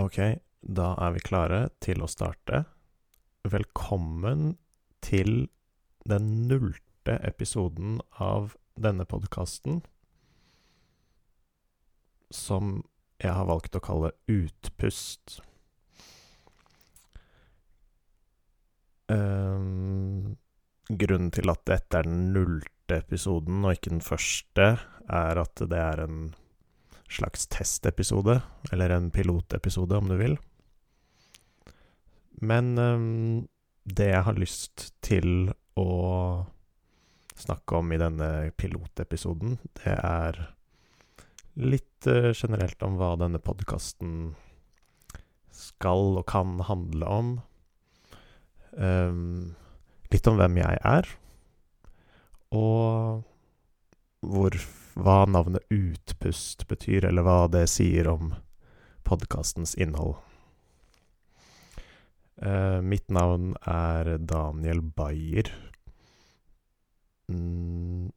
Ok, da er vi klare til å starte. Velkommen til den nullte episoden av denne podkasten, som jeg har valgt å kalle Utpust. Um, grunnen til at dette er den nullte episoden og ikke den første, er at det er en slags testepisode, eller en pilotepisode, om du vil. Men um, det jeg har lyst til å snakke om i denne pilotepisoden, det er litt uh, generelt om hva denne podkasten skal og kan handle om. Um, litt om hvem jeg er, og hva navnet Utpust betyr, eller hva det sier om podkastens innhold. Uh, mitt navn er Daniel Bayer. Mm,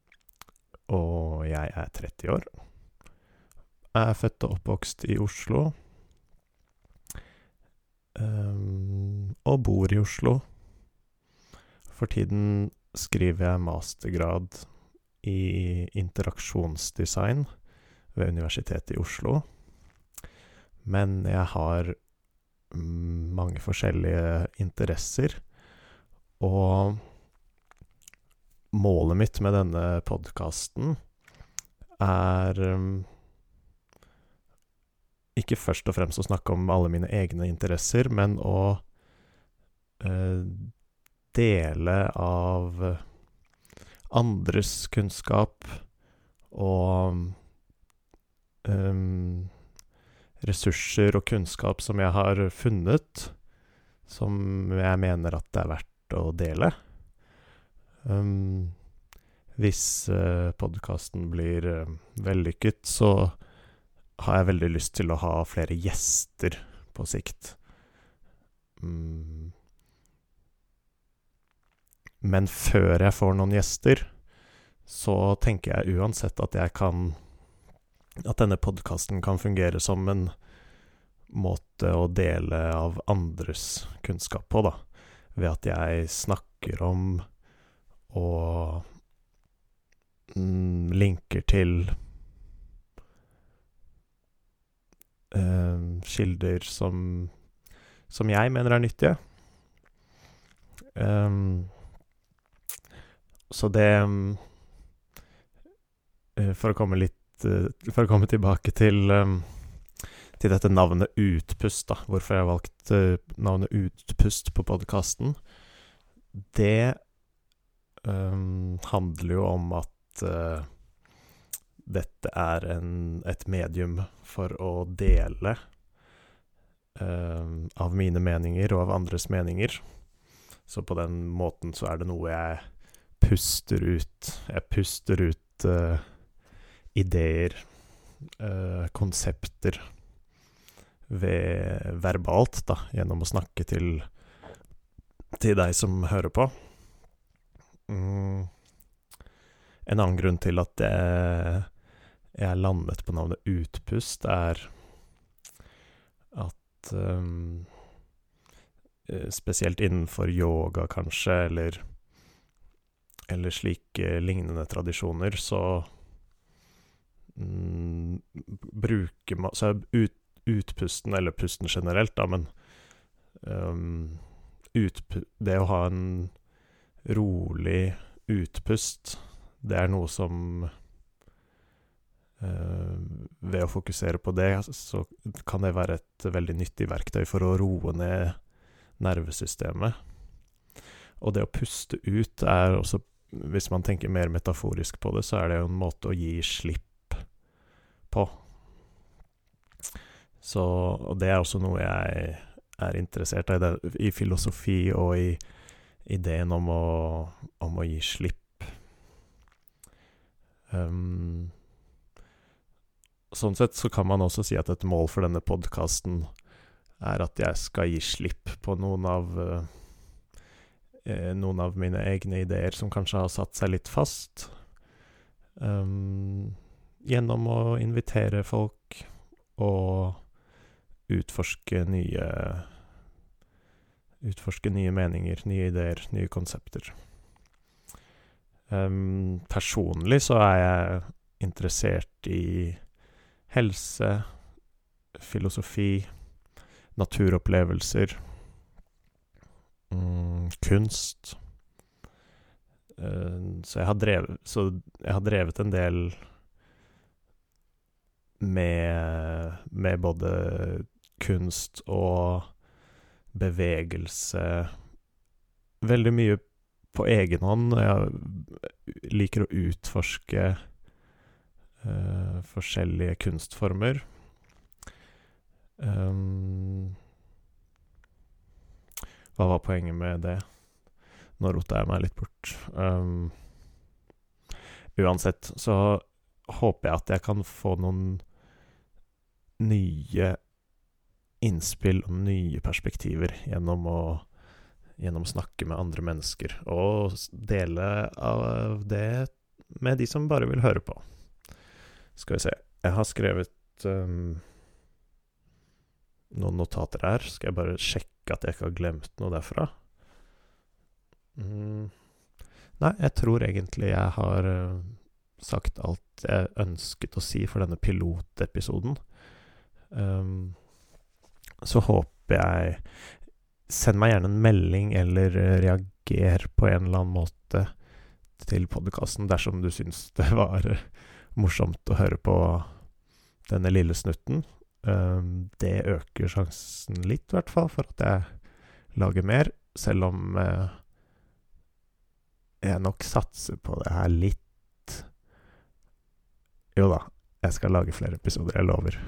og jeg er 30 år. Jeg er født og oppvokst i Oslo. Um, og bor i Oslo. For tiden skriver jeg mastergrad i interaksjonsdesign ved Universitetet i Oslo. Men jeg har mange forskjellige interesser, og målet mitt med denne podkasten er ikke først og fremst å snakke om alle mine egne interesser, men å uh, dele av andres kunnskap og um, ressurser og kunnskap som jeg har funnet, som jeg mener at det er verdt å dele. Um, hvis uh, podkasten blir uh, vellykket, så har jeg veldig lyst til å ha flere gjester på sikt. Um, men før jeg får noen gjester, så tenker jeg uansett at jeg kan At denne podkasten kan fungere som en måte å dele av andres kunnskap på, da. Ved at jeg snakker om og mm, linker til uh, kilder som som jeg mener er nyttige. Um, så det eh, For å komme litt eh, For å komme tilbake til til dette navnet Utpust, da. Hvorfor jeg har valgt uh, navnet Utpust på podkasten. Det um, handler jo om at uh, dette er en, et medium for å dele uh, av mine meninger og av andres meninger. Så på den måten så er det noe jeg puster ut. Jeg puster ut uh, ideer, uh, konsepter, ved verbalt, da, gjennom å snakke til, til deg som hører på. Mm. En annen grunn til at jeg, jeg landet på navnet Utpust, er at um, Spesielt innenfor yoga, kanskje, eller eller slike lignende tradisjoner, så mm, bruker man Så ut, utpusten, eller pusten generelt, da, men um, utpu, Det å ha en rolig utpust, det er noe som uh, Ved å fokusere på det, så kan det være et veldig nyttig verktøy for å roe ned nervesystemet. Og det å puste ut er også hvis man tenker mer metaforisk på det, så er det jo en måte å gi slipp på. Så Og det er også noe jeg er interessert i, i filosofi og i ideen om å, om å gi slipp. Um, sånn sett så kan man også si at et mål for denne podkasten er at jeg skal gi slipp på noen av uh, noen av mine egne ideer som kanskje har satt seg litt fast. Um, gjennom å invitere folk og utforske nye Utforske nye meninger, nye ideer, nye konsepter. Um, personlig så er jeg interessert i helse, filosofi, naturopplevelser, kunst. Uh, så, jeg har drevet, så jeg har drevet en del med, med både kunst og bevegelse Veldig mye på egen hånd. Jeg liker å utforske uh, forskjellige kunstformer. Um, hva var poenget med det? Nå rota jeg meg litt bort. Um, uansett så håper jeg at jeg kan få noen nye innspill og nye perspektiver gjennom å gjennom å snakke med andre mennesker, og dele av det med de som bare vil høre på. Skal vi se Jeg har skrevet um, noen notater her. Skal jeg bare sjekke at jeg ikke har glemt noe derfra? Mm. Nei, jeg tror egentlig jeg har uh, sagt alt jeg ønsket å si for denne pilotepisoden. Um, så håper jeg Send meg gjerne en melding eller eh, reager på en eller annen måte til podkasten dersom du syns det var eh, morsomt å høre på denne lille snutten. Um, det øker sjansen litt, i hvert fall, for at jeg lager mer, selv om uh, jeg nok satser på det her litt. Jo da, jeg skal lage flere episoder, jeg lover.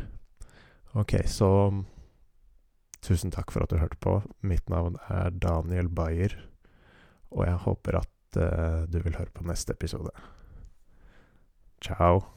Ok, så Tusen takk for at du hørte på. Mitt navn er Daniel Bayer, og jeg håper at uh, du vil høre på neste episode. Ciao.